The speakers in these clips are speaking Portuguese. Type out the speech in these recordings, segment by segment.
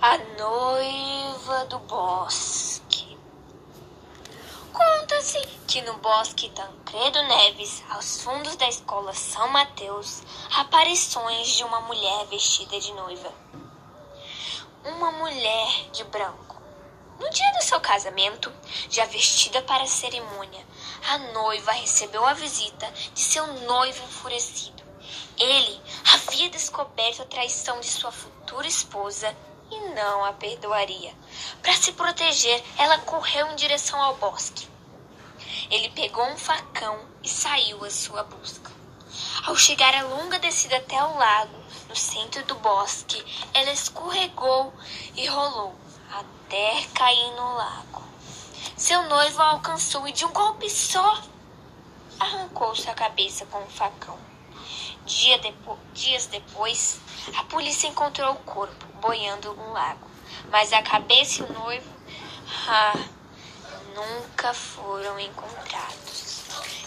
A noiva do bosque. Conta-se que no bosque Tancredo Neves, aos fundos da escola São Mateus, aparições de uma mulher vestida de noiva. Uma mulher de branco. No dia do seu casamento, já vestida para a cerimônia, a noiva recebeu a visita de seu noivo enfurecido. Ele havia descoberto a traição de sua futura esposa e não a perdoaria. Para se proteger, ela correu em direção ao bosque. Ele pegou um facão e saiu à sua busca. Ao chegar à longa descida até o lago, no centro do bosque, ela escorregou e rolou até cair no lago. Seu noivo a alcançou e de um golpe só arrancou sua cabeça com o um facão. Dia depo dias depois, a polícia encontrou o corpo boiando no lago, mas a cabeça e o noivo ah, nunca foram encontrados.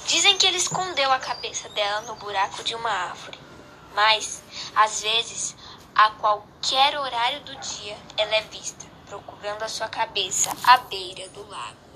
Dizem que ele escondeu a cabeça dela no buraco de uma árvore, mas às vezes, a qualquer horário do dia, ela é vista procurando a sua cabeça à beira do lago.